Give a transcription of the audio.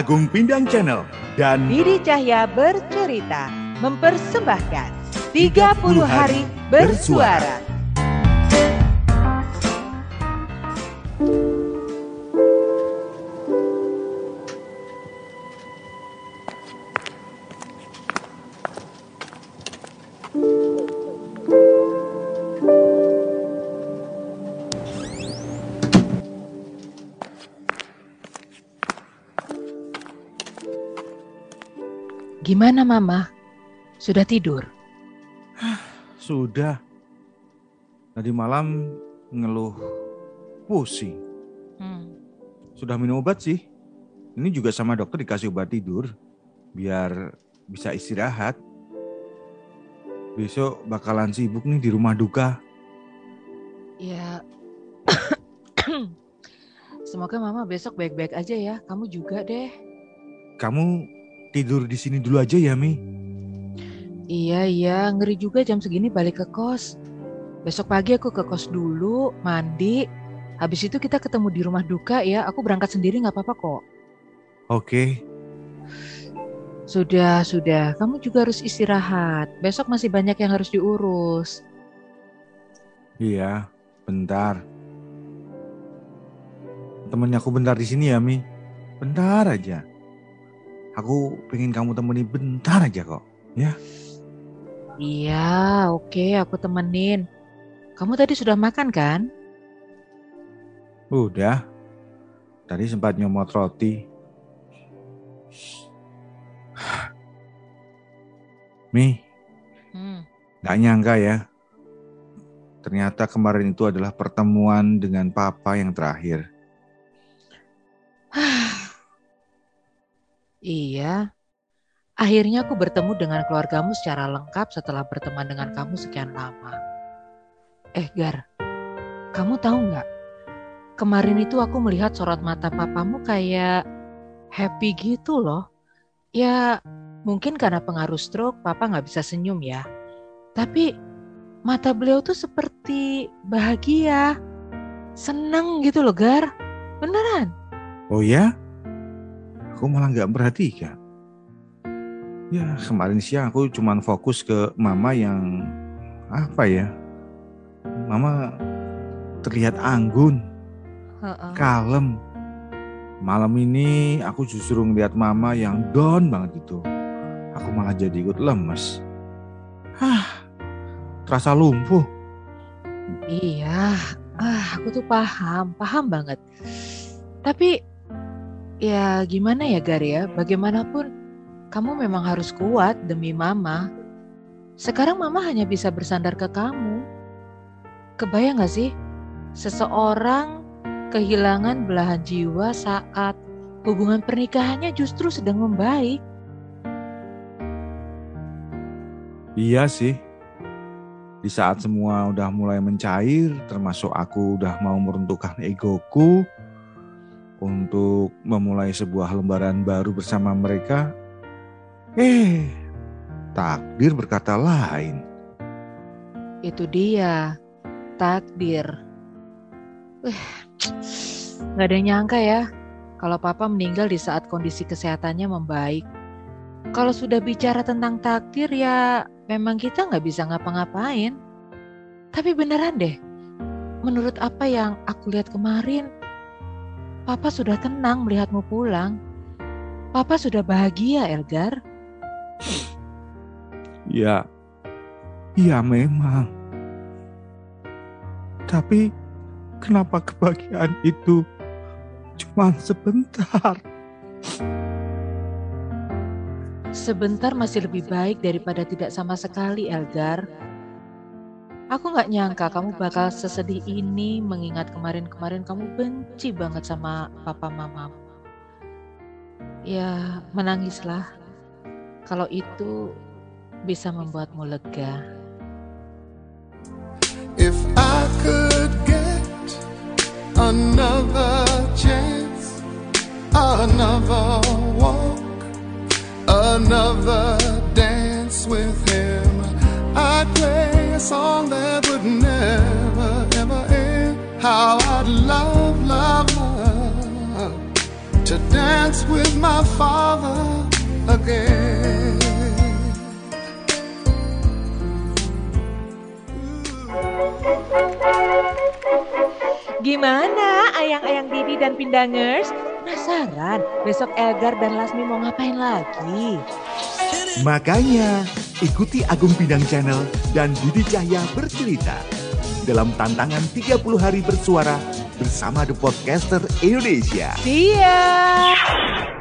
Agung Pindang Channel dan Didi Cahya bercerita mempersembahkan 30 hari bersuara. Gimana Mama? Sudah tidur? Sudah. Tadi malam ngeluh pusing. Hmm. Sudah minum obat sih. Ini juga sama dokter dikasih obat tidur. Biar bisa istirahat. Besok bakalan sibuk nih di rumah duka. Ya. Semoga Mama besok baik-baik aja ya. Kamu juga deh. Kamu tidur di sini dulu aja ya, Mi. Iya, iya. Ngeri juga jam segini balik ke kos. Besok pagi aku ke kos dulu, mandi. Habis itu kita ketemu di rumah duka ya. Aku berangkat sendiri nggak apa-apa kok. Oke, Sudah, sudah. Kamu juga harus istirahat. Besok masih banyak yang harus diurus. iya, bentar. Temennya aku bentar di sini ya, Mi. Bentar aja. Aku pengen kamu temani bentar aja kok. Iya, oke. Aku temenin. Kamu tadi sudah makan kan? Udah. Tadi sempat nyomot roti. Mi, Hmm. gak nyangka ya. Ternyata kemarin itu adalah pertemuan dengan papa yang terakhir. Iya. Akhirnya aku bertemu dengan keluargamu secara lengkap setelah berteman dengan kamu sekian lama. Eh, Gar. Kamu tahu nggak? Kemarin itu aku melihat sorot mata papamu kayak happy gitu loh. Ya, mungkin karena pengaruh stroke, papa nggak bisa senyum ya. Tapi mata beliau tuh seperti bahagia. Seneng gitu loh, Gar. Beneran. Oh ya? Aku malah nggak perhatikan. Ya kemarin siang aku cuman fokus ke mama yang apa ya? Mama terlihat anggun, Heeh. kalem. Malam ini aku justru ngeliat mama yang down banget gitu. Aku malah jadi ikut lemes. Hah, terasa lumpuh. Iya, ah, aku tuh paham, paham banget. Tapi ya gimana ya Gar ya, bagaimanapun kamu memang harus kuat demi mama. Sekarang mama hanya bisa bersandar ke kamu. Kebayang gak sih, seseorang kehilangan belahan jiwa saat hubungan pernikahannya justru sedang membaik. Iya sih. Di saat semua udah mulai mencair, termasuk aku udah mau meruntuhkan egoku untuk memulai sebuah lembaran baru bersama mereka. Eh, takdir berkata lain. Itu dia, takdir. Wih, nggak ada yang nyangka ya, kalau papa meninggal di saat kondisi kesehatannya membaik. Kalau sudah bicara tentang takdir ya memang kita nggak bisa ngapa-ngapain. Tapi beneran deh, menurut apa yang aku lihat kemarin, papa sudah tenang melihatmu pulang. Papa sudah bahagia, Elgar. Ya, iya memang. Tapi kenapa kebahagiaan itu cuma sebentar? Sebentar masih lebih baik daripada tidak sama sekali, Elgar. Aku nggak nyangka kamu bakal sesedih ini mengingat kemarin-kemarin kamu benci banget sama papa mamamu. Ya, menangislah. Kalau itu bisa membuatmu lega. If I could get another chance, another walk, another song that would never, ever end. How I'd love, love, love to dance with my father again. Gimana ayang-ayang Didi dan Pindangers? Penasaran besok Elgar dan Lasmi mau ngapain lagi? Makanya, ikuti Agung Pindang Channel dan Didi Cahya bercerita dalam tantangan 30 hari bersuara bersama The Podcaster Indonesia. See ya!